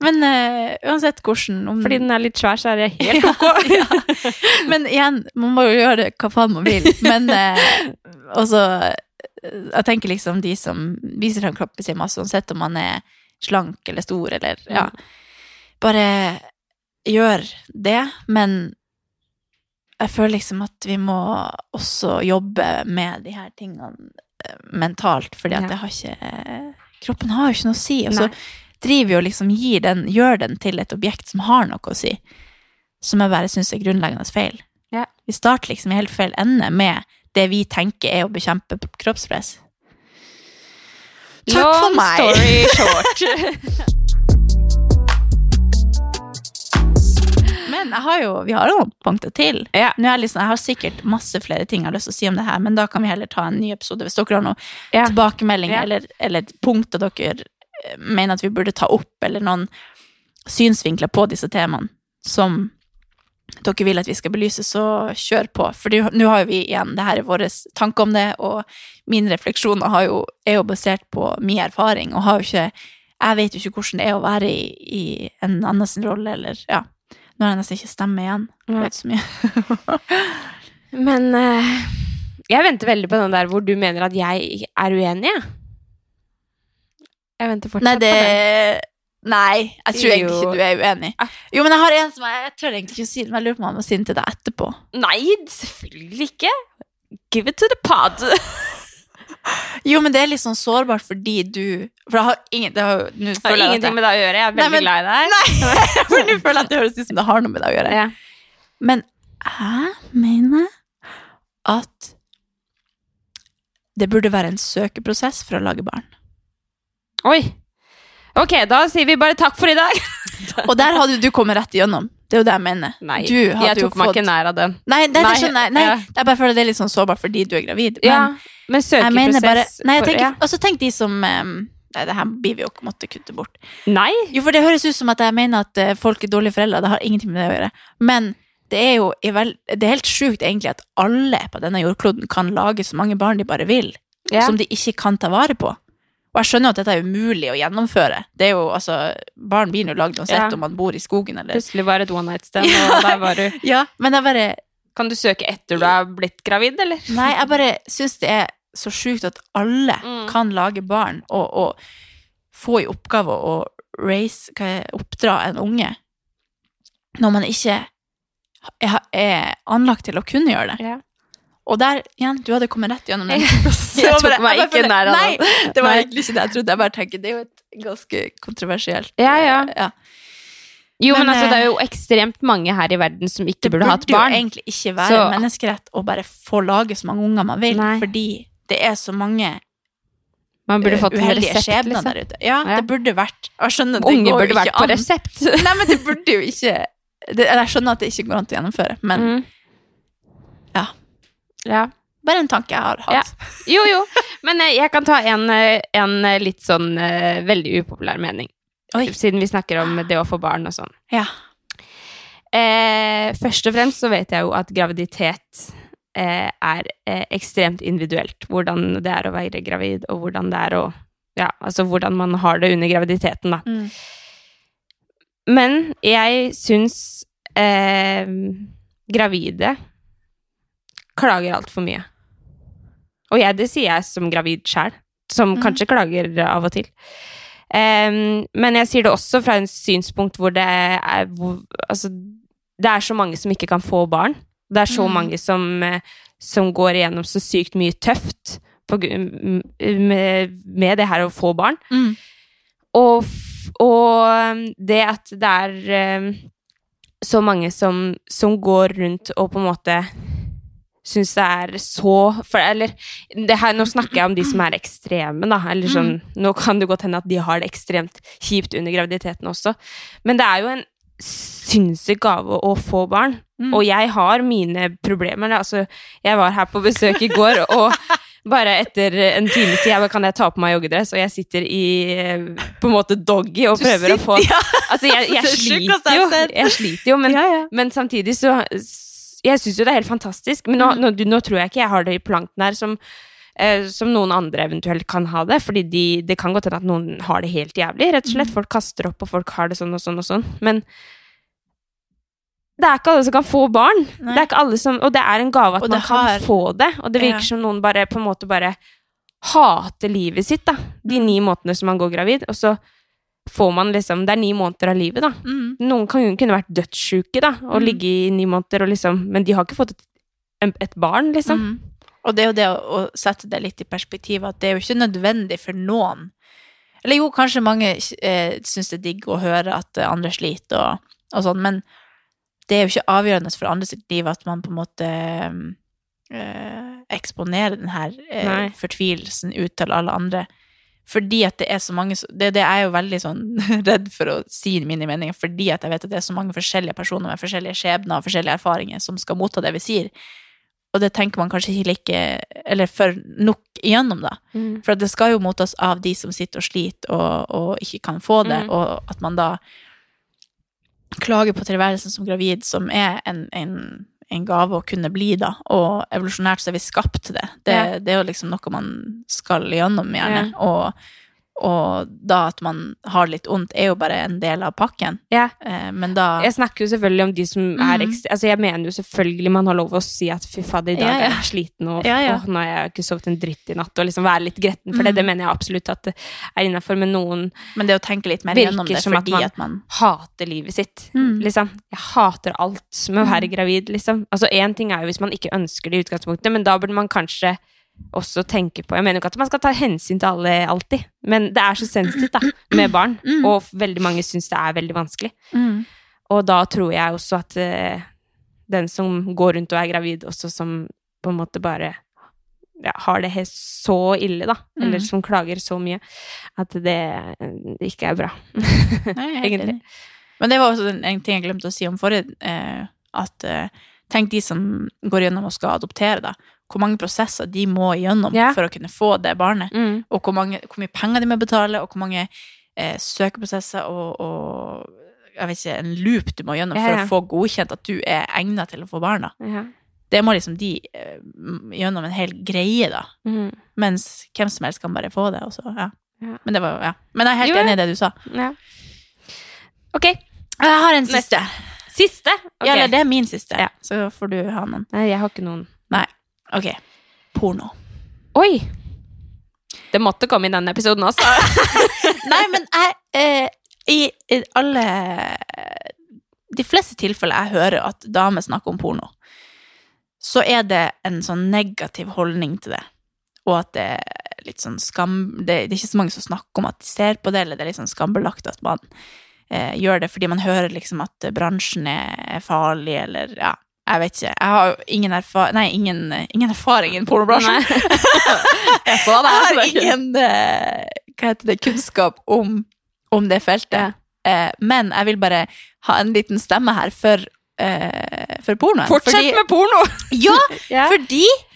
Speaker 1: Men uh, uansett hvordan om,
Speaker 2: Fordi den er litt svær, så er det helt ok.
Speaker 1: ja. Men igjen, man må jo gjøre det hva faen man vil. Men uh, også Jeg tenker liksom de som viser fram kroppen sin masse, uansett om man er slank eller stor eller Ja. Bare gjør det, men jeg føler liksom at vi må også jobbe med de her tingene eh, mentalt, fordi at det har ikke Kroppen har jo ikke noe å si. Og så driver vi og liksom gir den, gjør den til et objekt som har noe å si. Som jeg bare syns er grunnleggende feil.
Speaker 2: Ja.
Speaker 1: Vi starter liksom i helt feil ende med det vi tenker er å bekjempe kroppspress. Takk for
Speaker 2: Long
Speaker 1: meg!
Speaker 2: story short.
Speaker 1: Men har jo, vi har noen punkter til.
Speaker 2: Ja.
Speaker 1: Nå er liksom, jeg har sikkert masse flere ting jeg har lyst til å si om det her, men da kan vi heller ta en ny episode hvis dere har noen
Speaker 2: Ja.
Speaker 1: tilbakemelding
Speaker 2: Ja.
Speaker 1: eller, eller punkter dere eh, mener at vi burde ta opp, eller noen synsvinkler på disse temaene som dere vil at vi skal belyse, så kjør på. For nå har jo vi igjen, det her er våre tanker om det, og mine refleksjoner har jo, er jo basert på min erfaring, og har jo ikke Jeg vet jo ikke hvordan det er å være i, i en annen sin rolle, eller ja. Nå har jeg nesten ikke stemme igjen.
Speaker 2: Jeg
Speaker 1: er så mye.
Speaker 2: Men uh, jeg venter veldig på den der hvor du mener at jeg er uenig. jeg. Jeg venter fortsatt
Speaker 1: Nei, det
Speaker 2: på den.
Speaker 1: Nei, jeg tror egentlig ikke du er uenig.
Speaker 2: Ah.
Speaker 1: Jo, men jeg har en som jeg, jeg tør egentlig ikke å si det, men jeg lurer på om jeg må si den til deg etterpå.
Speaker 2: Nei, selvfølgelig ikke. Give it to the pod.
Speaker 1: Jo, men det er litt sånn sårbart fordi du For jeg har ingen Det har
Speaker 2: Det har ingenting med det å gjøre. Jeg er
Speaker 1: Nei,
Speaker 2: veldig
Speaker 1: men-
Speaker 2: glad i deg.
Speaker 1: Nei, for nå føler jeg at det høres ut som det har noe med det å gjøre.
Speaker 2: Ja.
Speaker 1: Men jeg mener at det burde være en søkeprosess for å lage barn.
Speaker 2: Oi. Ok, da sier vi bare takk for i dag.
Speaker 1: Og der hadde du kommet rett igjennom. Det er jo det jeg mener.
Speaker 2: Nei, jeg tok meg
Speaker 1: fått-
Speaker 2: ikke nær av den.
Speaker 1: Nei, nei, det
Speaker 2: Nei,
Speaker 1: skjønner jeg. Nei,
Speaker 2: ja.
Speaker 1: Jeg bare føler det er litt sånn sårbart fordi du er gravid. Men
Speaker 2: ja, men
Speaker 1: søkeprosess bare Nei, jeg
Speaker 2: for- ja.
Speaker 1: Og så tenk de som um, Nei, det her blir vi jo ikke måtte kutte bort.
Speaker 2: Nei.
Speaker 1: Jo, for det høres ut som at jeg mener at eh, folk er dårlige foreldre. Det har ingenting med det å gjøre. Men det er jo det er helt sjukt egentlig at alle på denne jordkloden kan lage så mange barn de bare vil,
Speaker 2: Ja.
Speaker 1: som de ikke kan ta vare på. Og jeg skjønner jo at dette er umulig å gjennomføre. Det er jo, altså, Barn blir jo lagd uansett
Speaker 2: Ja.
Speaker 1: om man bor i skogen eller
Speaker 2: Plutselig var det et one night stand, og der var du
Speaker 1: Ja, men jeg bare
Speaker 2: Kan du søke etter du er blitt gravid, eller?
Speaker 1: Nei, jeg bare syns det er så sjukt at alle
Speaker 2: Mm.
Speaker 1: kan lage barn og, og få i oppgave å raise, er, oppdra en unge, når man ikke er, er anlagt til å kunne gjøre det.
Speaker 2: Ja.
Speaker 1: Og der, igjen, du hadde kommet rett gjennom den.
Speaker 2: Jeg tok meg ikke nær av
Speaker 1: Nei, det var egentlig ikke det jeg trodde. Jeg bare tenker, det er jo et ganske kontroversielt
Speaker 2: Ja, ja.
Speaker 1: ja.
Speaker 2: Jo, men,
Speaker 1: Men,
Speaker 2: altså, det er
Speaker 1: eh,
Speaker 2: jo ekstremt mange her i verden som ikke burde hatt barn.
Speaker 1: Det burde jo egentlig ikke være
Speaker 2: Så-
Speaker 1: menneskerett å bare få lage så mange unger man vil,
Speaker 2: Nei.
Speaker 1: fordi det er så mange
Speaker 2: Man burde fått en resept, liksom.
Speaker 1: der ute. Ja,
Speaker 2: Ja.
Speaker 1: det burde vært Jeg skjønner, det Unge
Speaker 2: burde vært på
Speaker 1: an.
Speaker 2: resept.
Speaker 1: Nei, men det burde jo ikke det, Jeg skjønner at det ikke går an til å gjennomføre, men
Speaker 2: Mm.
Speaker 1: Ja.
Speaker 2: Ja.
Speaker 1: bare en tanke jeg har hatt.
Speaker 2: Jo, jo. Men eh, jeg kan ta en, eh, en eh, litt sånn eh, veldig upopulær mening.
Speaker 1: Oi.
Speaker 2: Siden vi snakker om det å få barn og sånn.
Speaker 1: Ja.
Speaker 2: Eh, først og fremst så vet jeg jo at graviditet eh, er eh, ekstremt individuelt. Hvordan det er å være gravid, og hvordan det er å Ja, altså hvordan man har det under graviditeten, da.
Speaker 1: Mm.
Speaker 2: Men jeg syns eh, gravide klager altfor mye. Og jeg, det sier jeg som gravid sjæl, som
Speaker 1: mm.
Speaker 2: kanskje klager av og til. Um, men jeg sier det også fra en synspunkt hvor det er hvor, Altså, det er så mange som ikke kan få barn. Det er så
Speaker 1: Mhm.
Speaker 2: mange som, eh, som går igjennom så sykt mye tøft på, med, med det her å få barn.
Speaker 1: Mm.
Speaker 2: Og, og um, det at det er um, så mange som, som går rundt og på en måte syns det er så for, Eller det her, nå snakker jeg om de som er ekstreme, da. Eller sånn, Nå kan det godt hende at de har det ekstremt kjipt under graviditeten også. Men det er jo en sinnssyk gave å få barn.
Speaker 1: Mm.
Speaker 2: Og jeg har mine problemer. Altså, jeg var her på besøk i går, og bare etter en times tid jeg kan jeg ta på meg joggedress, og jeg sitter i eh, på en måte doggy og
Speaker 1: prøver
Speaker 2: prøver å få
Speaker 1: ja.
Speaker 2: Altså, jeg, jeg
Speaker 1: er
Speaker 2: sliter jo, jeg sliter jo, men,
Speaker 1: Ja, ja.
Speaker 2: men samtidig så Jeg syns jo det er helt fantastisk, men nå,
Speaker 1: Mm.
Speaker 2: nå, nå tror jeg ikke jeg har det i planken her som eh, som noen andre eventuelt kan ha det. Fordi de, det kan godt hende at noen har det helt jævlig. Rett og
Speaker 1: Mm.
Speaker 2: slett. Folk kaster opp, og folk har det sånn og sånn og sånn. Men det er ikke alle som kan få barn.
Speaker 1: Nei.
Speaker 2: Det er ikke alle som, og det er en gave at man kan
Speaker 1: har-
Speaker 2: få det. Og det virker
Speaker 1: Ja.
Speaker 2: som noen bare på en måte bare hater livet sitt, da. De ni månedene som man går gravid. Og så får man liksom Det er ni måneder av livet, da.
Speaker 1: Mm.
Speaker 2: Noen kan, kunne vært dødssjuke, da, og
Speaker 1: Mm.
Speaker 2: ligge i ni måneder og liksom Men de har ikke fått et, et barn, liksom.
Speaker 1: Mm. Og det er jo det å, sette det litt i perspektiv, at det er jo ikke nødvendig for noen. Eller jo, kanskje mange eh, syns det er digg å høre at eh, andre sliter og, og sånn, men det er jo ikke avgjørende for andre sitt liv at man på en måte eh, eksponerer den her eh, fortvilelsen ut til alle andre. Fordi at det er så mange Det, det er jo veldig sånn redd for å si mine meninger, fordi at jeg vet at det er så mange forskjellige personer med forskjellige skjebner og forskjellige erfaringer som skal motta det vi sier. Og det tenker man kanskje ikke like Eller for nok igjennom, da.
Speaker 2: Mm.
Speaker 1: For det skal jo mottas av de som sitter og sliter og, og ikke kan få det,
Speaker 2: Mm.
Speaker 1: og at man da klager på tilværelsen som gravid, som er en, en, en gave å kunne bli, da. Og evolusjonært så er vi skapt til det. Det,
Speaker 2: Ja.
Speaker 1: det er jo liksom noe man skal gjennom, gjerne.
Speaker 2: Ja.
Speaker 1: Og, og da at man har litt vondt, er jo bare en del av pakken.
Speaker 2: Ja.
Speaker 1: Eh, men da
Speaker 2: Jeg snakker jo selvfølgelig om de som er
Speaker 1: Mhm.
Speaker 2: ekstra Altså, jeg mener jo selvfølgelig man har lov å si at fy fader, i dag
Speaker 1: Ja, ja.
Speaker 2: er jeg sliten, og åh, nå har jeg ikke sovet en dritt i natt, og liksom være litt gretten for det.
Speaker 1: Mhm.
Speaker 2: Det mener jeg absolutt at det er innafor, men noen
Speaker 1: Men det å tenke litt mer gjennom det
Speaker 2: som at man-
Speaker 1: at man
Speaker 2: hater livet sitt.
Speaker 1: Mm.
Speaker 2: Liksom. Jeg hater alt med å være gravid, liksom. Altså, én ting er jo hvis man ikke ønsker det i utgangspunktet, men da burde man kanskje også tenke på Jeg mener jo ikke at man skal ta hensyn til alle alltid, men det er så sensitivt da, med barn,
Speaker 1: Mm.
Speaker 2: og veldig mange syns det er veldig vanskelig.
Speaker 1: mm.
Speaker 2: Og da tror jeg også at uh, den som går rundt og er gravid, også som på en måte bare ja, har det helt så ille, da, eller
Speaker 1: Mm.
Speaker 2: som klager så mye, at det, det ikke er bra.
Speaker 1: Nei,
Speaker 2: Egentlig.
Speaker 1: Men det var også en, en ting jeg glemte å si om forrige, eh, at eh, tenk de som går gjennom og skal adoptere, da. Hvor mange prosesser de må igjennom
Speaker 2: yeah.
Speaker 1: for å kunne få det barnet.
Speaker 2: Mm.
Speaker 1: Og hvor, mange, hvor mye penger de må betale, og hvor mange eh, søkeprosesser og, og jeg vet ikke, en loop du må gjennom
Speaker 2: yeah.
Speaker 1: for å få godkjent at du er egnet til å få barna.
Speaker 2: Yeah.
Speaker 1: Det må liksom de eh, gjennom en hel greie, da.
Speaker 2: Mm.
Speaker 1: Mens hvem som helst kan bare få det. Også, ja.
Speaker 2: Ja.
Speaker 1: Men det var ja. Men jeg er helt
Speaker 2: Jo,
Speaker 1: enig i det du sa.
Speaker 2: Ja. Ok,
Speaker 1: Jeg har en siste.
Speaker 2: siste. Okay.
Speaker 1: Ja, det er min siste,
Speaker 2: Ja.
Speaker 1: så får du ha noen.
Speaker 2: Nei, jeg har ikke noen.
Speaker 1: Ok. Porno.
Speaker 2: Oi! Det måtte komme i denne episoden også.
Speaker 1: Nei, men jeg eh, I i alle De fleste tilfeller jeg hører at damer snakker om porno, så er det en sånn negativ holdning til det. Og at det er litt sånn skam Det, det er ikke så mange som snakker om at de ser på det, eller det er litt sånn skambelagt at man eh, gjør det fordi man hører liksom at bransjen er farlig, eller ja. Jeg vet ikke. Jeg har ingen, erfa nei, ingen, ingen erfaring i pornobransjen.
Speaker 2: jeg så det.
Speaker 1: Jeg har ingen eh, hva heter det, kunnskap om, om det feltet. Ja. men jeg vil bare ha en liten stemme her for, eh, for pornoen.
Speaker 2: Fortsett med porno!
Speaker 1: Ja,
Speaker 2: Ja.
Speaker 1: fordi eh,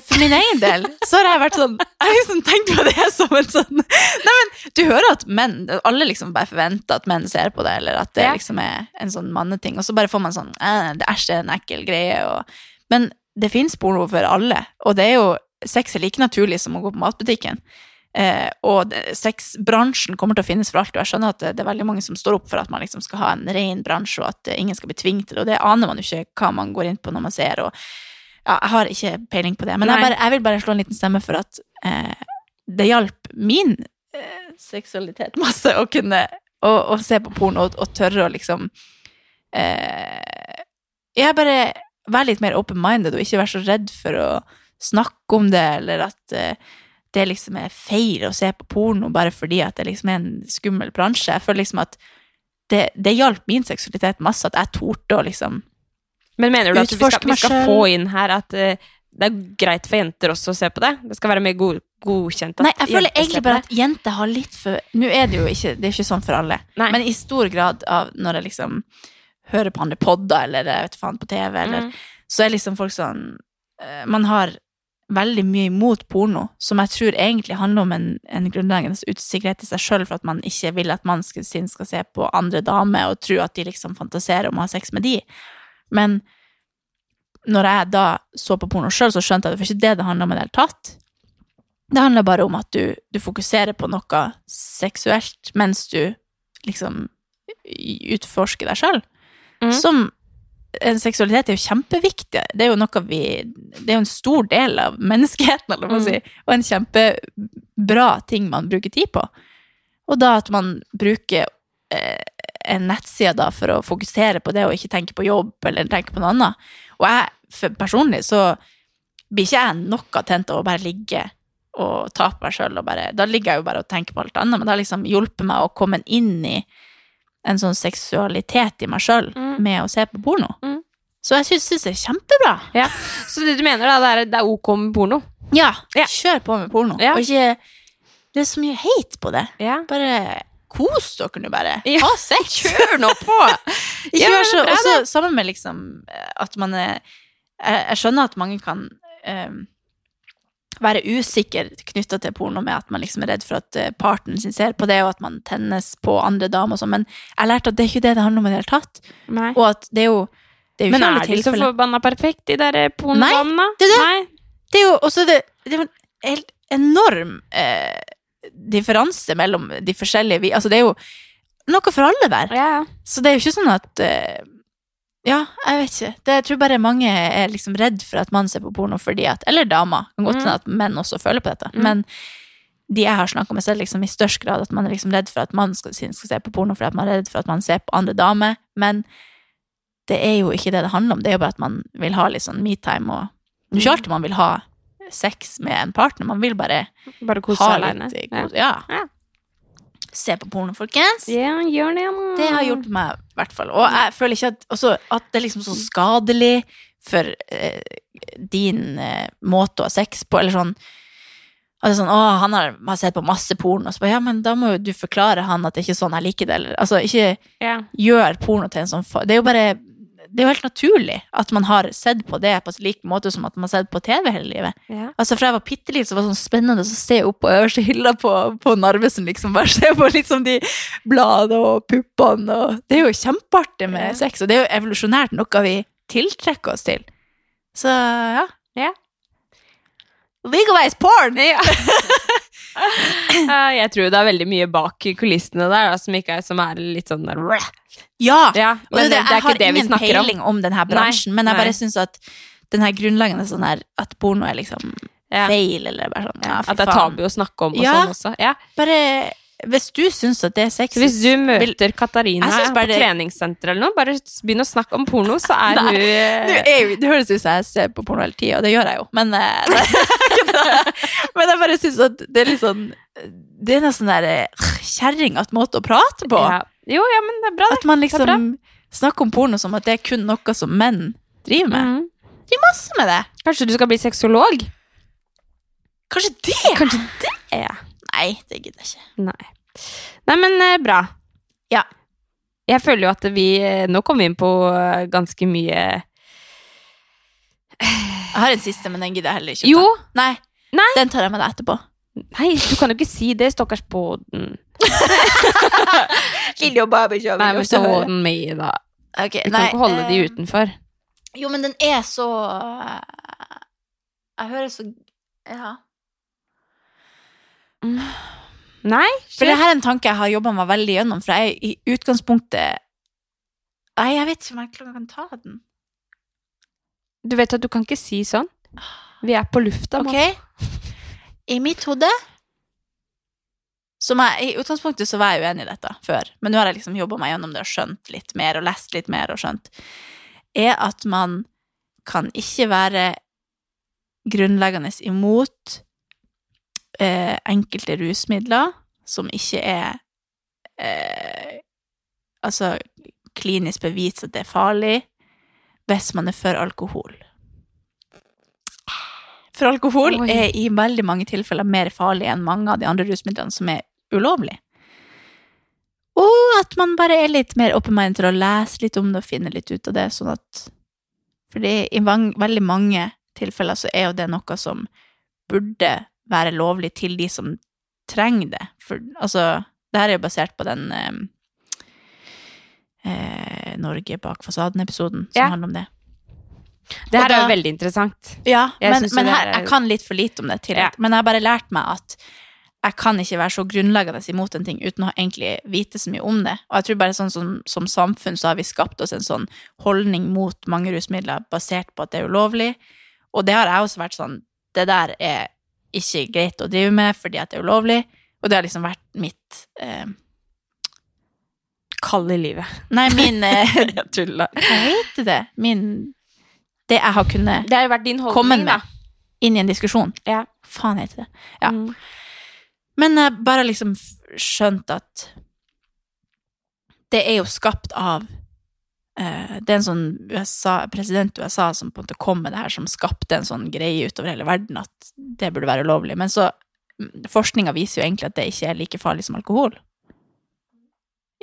Speaker 1: for min egen del så har jeg vært sånn Jeg har liksom tenkt på det som en sånn Nei, men du hører at menn Alle liksom bare forventer at menn ser på det, eller at det
Speaker 2: Ja.
Speaker 1: liksom er en sånn manneting, og så bare får man sånn eh, Det er er en ekkel greie, og Men det fins porno for alle, og det er jo Sex er like naturlig som å gå på matbutikken. Eh, og sexbransjen kommer til å finnes for alt, og jeg skjønner at det, det er veldig mange som står opp for at man liksom skal ha en ren bransje, og at eh, ingen skal bli tvunget til det, og det aner man jo ikke hva man går inn på når man ser, og ja, jeg har ikke peiling på det, men jeg, bare, jeg vil bare slå en liten stemme for at eh, det hjalp min eh, seksualitet masse å kunne å, å se på porno og, og tørre å liksom eh, Jeg bare være litt mer open-minded og ikke være så redd for å snakke om det, eller at eh, det liksom er feil å se på porno bare fordi at det liksom er en skummel bransje. Jeg føler liksom at det, det hjalp min seksualitet masse, at jeg torde å liksom
Speaker 2: Men mener du at vi skal, vi skal få inn her at uh, det er greit for jenter også å se på det? Det skal være mer god, godkjent
Speaker 1: Nei, jeg føler egentlig bare at jenter har litt for Nå er det jo ikke, det er ikke sånn for alle,
Speaker 2: Nei.
Speaker 1: men i stor grad av når jeg liksom hører på andre podder, eller jeg vet faen, på TV, eller
Speaker 2: Mm.
Speaker 1: Så er liksom folk sånn uh, Man har veldig mye imot porno, som jeg tror egentlig handler om en, en grunnleggende usikkerhet i seg sjøl, for at man ikke vil at mannen sin skal se på andre damer og tro at de liksom fantaserer om å ha sex med de. Men når jeg da så på porno sjøl, så skjønte jeg at det var ikke det det handla om i det hele tatt. Det handler bare om at du, du fokuserer på noe seksuelt mens du liksom utforsker deg sjøl.
Speaker 2: Mm.
Speaker 1: Som en seksualitet er jo kjempeviktig. Det er jo noe vi Det er jo en stor del av menneskeheten, eller hva man si, og en kjempebra ting man bruker tid på. Og da at man bruker eh, en nettside da for å fokusere på det og ikke tenke på jobb eller tenke på noe annet. Og jeg personlig så blir ikke jeg noe tent av å bare ligge og ta på meg sjøl Da ligger jeg jo bare og tenker på alt annet, men det har liksom hjulpet meg å komme inn i en sånn seksualitet i meg sjøl
Speaker 2: Mm.
Speaker 1: med å se på porno.
Speaker 2: Mm.
Speaker 1: Så jeg syns det er kjempebra.
Speaker 2: Ja. Så det du mener, da, det er, det er ok med porno?
Speaker 1: Ja,
Speaker 2: Ja.
Speaker 1: kjør på med porno.
Speaker 2: Ja.
Speaker 1: Og ikke Det er så mye hate på det.
Speaker 2: Ja.
Speaker 1: Bare kos dere nå, bare.
Speaker 2: Ja.
Speaker 1: Ha sex!
Speaker 2: Kjør nå på!
Speaker 1: Ikke vær så Også sammen med liksom eh, at man er Jeg, jeg skjønner at mange kan um, være usikker knytta til porno med at man liksom er redd for at eh, partneren sin ser på det, og at man tennes på andre damer og sånn, men jeg lærte at det er ikke det det handler om i det hele tatt.
Speaker 2: Nei.
Speaker 1: Og at det er jo det er jo
Speaker 2: Men er de så forbanna perfekt, de der pornodamene?
Speaker 1: det er det.
Speaker 2: Nei.
Speaker 1: Det er jo også det, det er en helt enorm eh, differanse mellom de forskjellige vi, Altså, det er jo noe for alle der.
Speaker 2: Ja.
Speaker 1: Så det er jo ikke sånn at uh, Ja, jeg vet ikke. Det, jeg tror bare mange er liksom redd for at mann ser på porno fordi at Eller damer. Kan godt
Speaker 2: Mm.
Speaker 1: at menn også føler på dette.
Speaker 2: Mm.
Speaker 1: Men de jeg har snakka med, er liksom i størst grad at man er liksom redd for at mannen skal, skal se på porno fordi at man er redd for at man ser på andre damer. Men det er jo ikke det det handler om. Det er jo bare at man vil ha litt sånn metime og Det er ikke alltid man vil ha sex med en partner. Man vil bare
Speaker 2: Bare kose
Speaker 1: ha
Speaker 2: alene.
Speaker 1: litt kos. Ja.
Speaker 2: Ja.
Speaker 1: Se på porno, folkens.
Speaker 2: Yeah, gjør det.
Speaker 1: Det har hjulpet meg, i hvert fall. Og jeg føler ikke at, også, at det er liksom så skadelig for eh, din eh, måte å ha sex på, eller sånn Altså sånn, å, han har, har sett på masse porno, og så bare, ja, men da må jo du forklare han at det er ikke sånn jeg liker det, eller Altså, ikke
Speaker 2: yeah.
Speaker 1: gjør porno til en sånn Det er jo bare Det er jo helt naturlig at man har sett på det på lik måte som at man har sett på TV hele livet.
Speaker 2: Ja.
Speaker 1: Altså, fra jeg var bitte liten, så var det sånn spennende å se opp på øverste hylla på, på Narvesen, liksom. Bare se på liksom de bladene og puppene og Det er jo kjempeartig med
Speaker 2: Ja.
Speaker 1: sex, og det er jo evolusjonært noe vi tiltrekker oss til. Så ja.
Speaker 2: Ja.
Speaker 1: Legalize porn!
Speaker 2: Ja. Eh, jeg tror det er veldig mye bak kulissene der da, som, er, som er litt sånn der
Speaker 1: Ja!
Speaker 2: Ja, men det,
Speaker 1: det,
Speaker 2: er ikke det vi snakker om.
Speaker 1: peiling om denne bransjen, men jeg
Speaker 2: nei.
Speaker 1: bare syns at den her grunnleggende sånn her at porno er liksom
Speaker 2: Ja.
Speaker 1: feil, eller bare sånn ja,
Speaker 2: At det er tabu å snakke om og sånn også. Ja.
Speaker 1: Bare Hvis du syns at det er sexy
Speaker 2: hvis du møter Katarina på
Speaker 1: det-
Speaker 2: treningssenter eller noe, bare begynn å snakke om porno, så er hun
Speaker 1: det, er det høres ut som jeg ser på porno hele tida, og det gjør jeg jo, men eh, Men jeg bare syns at det er litt sånn Det er noe sånn der eh, kjerringete måte å prate på.
Speaker 2: ja. Jo, ja, men det er bra, det.
Speaker 1: At man liksom snakker om porno som at det er kun noe som menn driver med.
Speaker 2: Mm.
Speaker 1: Det Driver masse med det.
Speaker 2: Kanskje du skal bli sexolog?
Speaker 1: Kanskje det?
Speaker 2: Kanskje det? Ja.
Speaker 1: Nei, det gidder jeg ikke.
Speaker 2: Nei. Nei, men eh, bra.
Speaker 1: Ja.
Speaker 2: Jeg føler jo at vi eh, Nå kom vi inn på ganske mye
Speaker 1: Jeg har en siste, men den gidder jeg heller ikke. å
Speaker 2: Jo!
Speaker 1: ta. Nei.
Speaker 2: Nei.
Speaker 1: Den tar jeg med deg etterpå.
Speaker 2: Nei, du kan jo ikke si det, stakkars Båden.
Speaker 1: Lille og Barbie
Speaker 2: Nei, men så må den med, da.
Speaker 1: du
Speaker 2: Vi kan
Speaker 1: nei,
Speaker 2: ikke holde de
Speaker 1: eh,
Speaker 2: utenfor.
Speaker 1: Jo, men den er så Jeg hører så Ja.
Speaker 2: Nei?
Speaker 1: For det her er en tanke jeg har jobba meg veldig gjennom, for jeg er i utgangspunktet Nei, jeg vet ikke om jeg kan ta den.
Speaker 2: Du vet at du kan ikke si sånn. Vi er på lufta.
Speaker 1: Ok?
Speaker 2: Mona.
Speaker 1: I mitt hode som jeg, I utgangspunktet så var jeg uenig i dette før, men nå har jeg liksom jobba meg gjennom det og skjønt litt mer, og lest litt mer og skjønt, er at man kan ikke være grunnleggende imot eh, enkelte rusmidler som ikke er eh, Altså klinisk bevist at det er farlig, hvis man er for alkohol. For alkohol
Speaker 2: Oi.
Speaker 1: er i veldig mange tilfeller mer farlig enn mange av de andre rusmidlene som er ulovlige. Og at man bare er litt mer open-minded til å lese litt om det og finne litt ut av det, sånn at Fordi i veldig mange tilfeller så er jo det noe som burde være lovlig til de som trenger det. For altså, det her er jo basert på den eh, eh, Norge bak fasaden-episoden som
Speaker 2: Ja.
Speaker 1: handler om det.
Speaker 2: Det her
Speaker 1: da-
Speaker 2: er jo veldig interessant.
Speaker 1: Ja,
Speaker 2: Jeg
Speaker 1: men, men her,
Speaker 2: er-
Speaker 1: jeg kan litt for lite om det til.
Speaker 2: Ja.
Speaker 1: Men jeg har bare lært meg at jeg kan ikke være så grunnleggende imot en ting uten å egentlig vite så mye om det. Og jeg tror bare sånn som, som samfunn så har vi skapt oss en sånn holdning mot mange rusmidler basert på at det er ulovlig. Og det har jeg også vært sånn Det der er ikke greit å drive med fordi at det er ulovlig. Og det har liksom vært mitt eh,
Speaker 2: Kall i livet.
Speaker 1: Nei, min eh,
Speaker 2: Jeg tuller.
Speaker 1: Hva heter det? Min Det jeg har kunnet
Speaker 2: Det har vært din holdning,
Speaker 1: med
Speaker 2: da.
Speaker 1: inn i en diskusjon.
Speaker 2: Ja.
Speaker 1: Faen heter det. Ja.
Speaker 2: Mm.
Speaker 1: Men jeg bare liksom skjønt at det er jo skapt av eh, Det er en sånn USA, president USA som på en måte kom med det her, som skapte en sånn greie utover hele verden at det burde være ulovlig. Men så Forskninga viser jo egentlig at det ikke er like farlig som alkohol.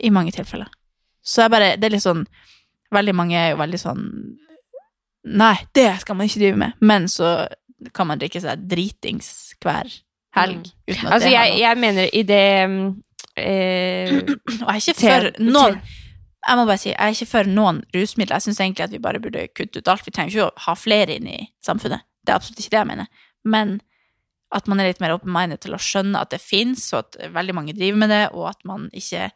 Speaker 1: I mange tilfeller. Så jeg bare Det er litt sånn Veldig mange er jo veldig sånn Nei, det skal man ikke drive med. Men så kan man drikke seg dritings hver helg. At
Speaker 2: Altså, jeg, jeg mener i det mm, eh,
Speaker 1: Og jeg er ikke for noen Jeg må bare si, jeg er ikke for noen rusmidler. Jeg syns egentlig at vi bare burde kutte ut alt. Vi trenger ikke å ha flere inn i samfunnet. Det er absolutt ikke det jeg mener. Men at man er litt mer open-minded til å skjønne at det fins, og at veldig mange driver med det, og at man ikke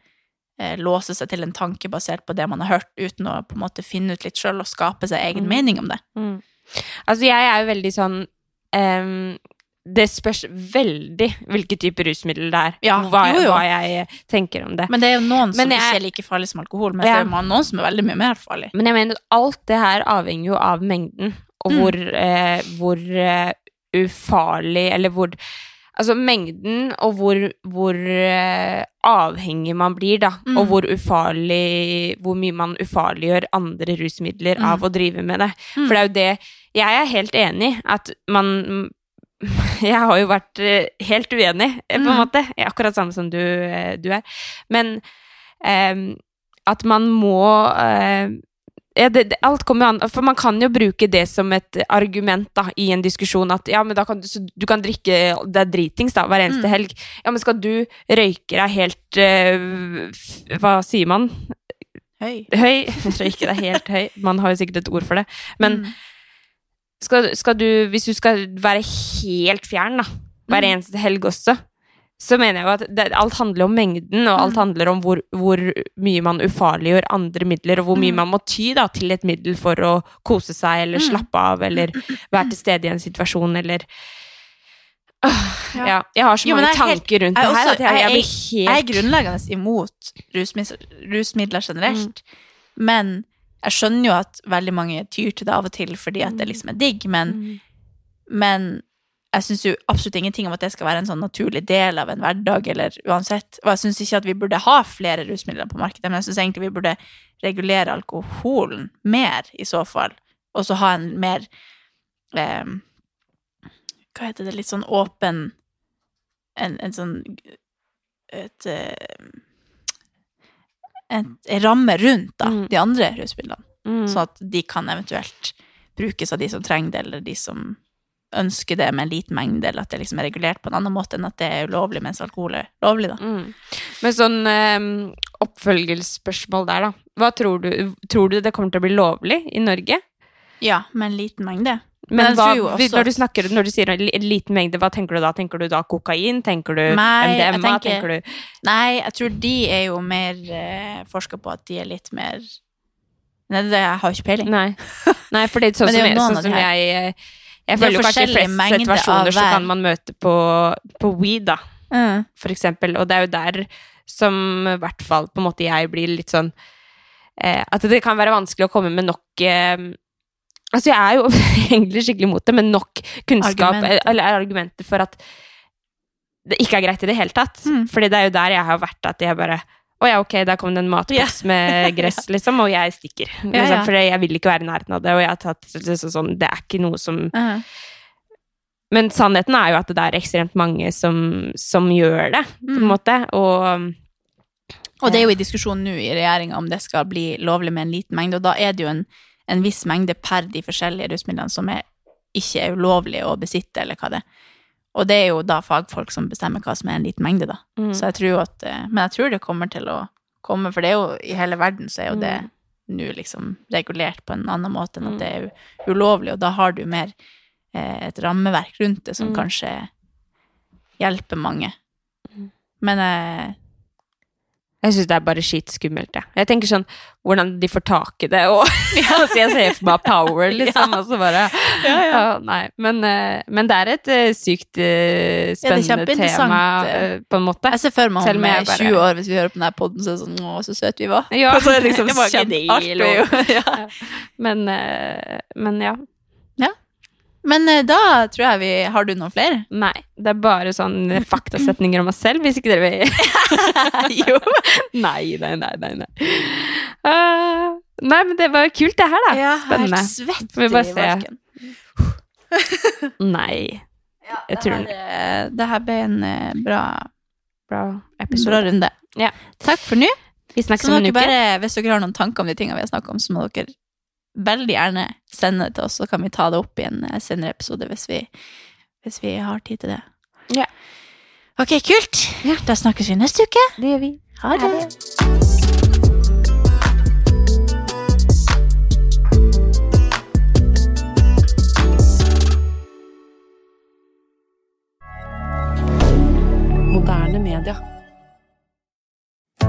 Speaker 1: eh, låser seg til en tanke basert på det man har hørt, uten å på en måte finne ut litt sjøl og skape seg egen
Speaker 2: Mm.
Speaker 1: mening om det.
Speaker 2: Mm. Altså, jeg er jo veldig sånn um, Det spørs veldig hvilken type rusmiddel det er.
Speaker 1: Ja,
Speaker 2: hva,
Speaker 1: jo, jo.
Speaker 2: hva jeg tenker om det.
Speaker 1: Men det er jo noen som
Speaker 2: Men jeg-
Speaker 1: ikke er like farlig som alkohol, mens
Speaker 2: Ja.
Speaker 1: det er noen som er veldig mye mer farlig.
Speaker 2: Men jeg mener at alt det her avhenger jo av mengden, og
Speaker 1: Mm.
Speaker 2: hvor, eh, hvor uh, ufarlig Eller hvor Altså mengden og hvor, hvor eh, avhengig man blir, da.
Speaker 1: Mm.
Speaker 2: Og hvor ufarlig Hvor mye man ufarliggjør andre rusmidler
Speaker 1: Mm.
Speaker 2: av å drive med det.
Speaker 1: Mm.
Speaker 2: For det er jo det Jeg er helt enig at man Jeg har jo vært eh, helt uenig, eh, på en
Speaker 1: Mm.
Speaker 2: måte. Akkurat samme som du, eh, du er. Men ehm, at man må eh, ja, det, alt kommer an For man kan jo bruke det som et argument da, i en diskusjon at ja, men da kan du, du kan drikke deg dritings da, hver eneste
Speaker 1: Mm.
Speaker 2: helg. Ja, men skal du røyke deg helt uh, Hva sier man?
Speaker 1: Høy.
Speaker 2: Høy? Røyke deg helt høy. Man har jo sikkert et ord for det. Men
Speaker 1: Mm.
Speaker 2: skal, skal du Hvis du skal være helt fjern, da, hver
Speaker 1: Mm.
Speaker 2: eneste helg også, så mener jeg jo at det, alt handler om mengden, og alt
Speaker 1: Mm.
Speaker 2: handler om hvor, hvor mye man ufarliggjør andre midler, og hvor mye
Speaker 1: Mm.
Speaker 2: man må ty da, til et middel for å kose seg, eller
Speaker 1: Mm.
Speaker 2: slappe av, eller være til stede i en situasjon, eller Åh,
Speaker 1: Ja.
Speaker 2: Jeg har så
Speaker 1: Jo,
Speaker 2: mange
Speaker 1: helt-
Speaker 2: tanker rundt det
Speaker 1: er
Speaker 2: her at jeg, jeg blir
Speaker 1: Jeg er grunnleggende imot rusmidler, rusmidler generelt,
Speaker 2: Mm.
Speaker 1: men jeg skjønner jo at veldig mange tyr til det av og til fordi at det liksom er digg, men,
Speaker 2: Mm.
Speaker 1: men jeg syns jo absolutt ingenting om at det skal være en sånn naturlig del av en hverdag, eller uansett. Og jeg syns ikke at vi burde ha flere rusmidler på markedet, men jeg syns egentlig vi burde regulere alkoholen mer, i så fall, og så ha en mer eh, Hva heter det, litt sånn åpen En, en sånn et, eh, en ramme rundt da,
Speaker 2: Mm.
Speaker 1: de andre rusmidlene,
Speaker 2: Mm.
Speaker 1: sånn at de kan eventuelt brukes av de som trenger det, eller de som ønsker det med en liten mengde, eller at det liksom er regulert på en annen måte enn at det er ulovlig, mens alkohol er lovlig, da.
Speaker 2: Mm. Men sånn eh, oppfølgingsspørsmål der, da. Hva tror du? Tror du det kommer til å bli lovlig i Norge?
Speaker 1: Ja, med en liten mengde.
Speaker 2: Men,
Speaker 1: Men
Speaker 2: hva,
Speaker 1: også-
Speaker 2: når, du snakker, når du sier en liten mengde, hva tenker du da? Tenker du da kokain? Tenker du
Speaker 1: Nei,
Speaker 2: MDMA?
Speaker 1: tenker-
Speaker 2: Tenker du
Speaker 1: Nei, jeg tror de er jo mer eh, forska på at de er litt mer Nei, det, jeg har ikke peiling.
Speaker 2: Nei. Nei, for det er sånn som, jeg, sånn som jeg eh, Jeg
Speaker 1: er
Speaker 2: føler jo kanskje i flest situasjoner så kan man møte på, på weed, da,
Speaker 1: Mm.
Speaker 2: for eksempel. Og det er jo der som i hvert fall på en måte jeg blir litt sånn eh, At det kan være vanskelig å komme med nok eh, Altså, jeg er jo egentlig skikkelig imot det, men nok kunnskap
Speaker 1: Argumenter.
Speaker 2: eller argumenter for at det ikke er greit i det hele tatt.
Speaker 1: Mm.
Speaker 2: Fordi det er jo der jeg har vært, at jeg bare å ja, ok, der kom det en matboks med gress, liksom, og jeg stikker.
Speaker 1: Ja.
Speaker 2: For jeg vil ikke være i nærheten av det, og jeg har tatt liksom sånn Det er ikke noe som
Speaker 1: Mhm.
Speaker 2: men sannheten er jo at det er ekstremt mange som, som gjør det, på en
Speaker 1: Mm.
Speaker 2: måte. Og
Speaker 1: Og det er jo i diskusjon nå i regjeringa om det skal bli lovlig med en liten mengde, og da er det jo en, en viss mengde per de forskjellige rusmidlene som er, ikke er ulovlig å besitte, eller hva det er. Og det er jo da fagfolk som bestemmer hva som er en liten mengde, da.
Speaker 2: Mm.
Speaker 1: Så jeg tror at eh, Men jeg tror det kommer til å komme, for det er jo i hele verden så er jo det
Speaker 2: Mm.
Speaker 1: nå liksom regulert på en annen måte enn at det er ulovlig, og da har du mer eh, et rammeverk rundt det som
Speaker 2: Mm.
Speaker 1: kanskje hjelper mange. Men eh,
Speaker 2: Jeg syns det er bare skitskummelt, jeg. Jeg tenker sånn hvordan de får tak i det, og altså, jeg ser for meg power, liksom, og så bare ja, Nei. Men, eh, men det er et eh, sykt eh,
Speaker 1: Ja, er
Speaker 2: spennende tema, på en måte.
Speaker 1: Jeg ser for meg om
Speaker 2: jeg bare-
Speaker 1: 20 år, hvis vi hører på denne podden, så er det sånn Å, så søt vi var.
Speaker 2: Ja,
Speaker 1: så er det liksom kjempeartig. ja.
Speaker 2: Men, men ja.
Speaker 1: Men eh, da tror jeg vi Har du noen flere?
Speaker 2: Nei. Det er bare sånn faktasetninger om oss selv, hvis ikke dere vil Jo. Nei, nei, nei, nei. Nei. Uh, nei, men det var kult, det her, da. Spennende.
Speaker 1: Helt svett
Speaker 2: Får vi bare
Speaker 1: i
Speaker 2: se. Nei. Jeg tror
Speaker 1: det, her, eh, det her ble en bra,
Speaker 2: bra, episode.
Speaker 1: bra runde.
Speaker 2: Ja.
Speaker 1: Takk for nå.
Speaker 2: Vi snakkes om en uke.
Speaker 1: bare, hvis dere har noen tanker om de tingene vi har snakket om, så må dere veldig gjerne sende det til oss, så kan vi ta det opp i en eh, senere episode hvis vi, hvis vi har tid til det.
Speaker 2: Ja.
Speaker 1: Ok, kult. Da snakkes vi neste uke.
Speaker 2: Det gjør vi.
Speaker 1: Ha det.
Speaker 4: Moderne media.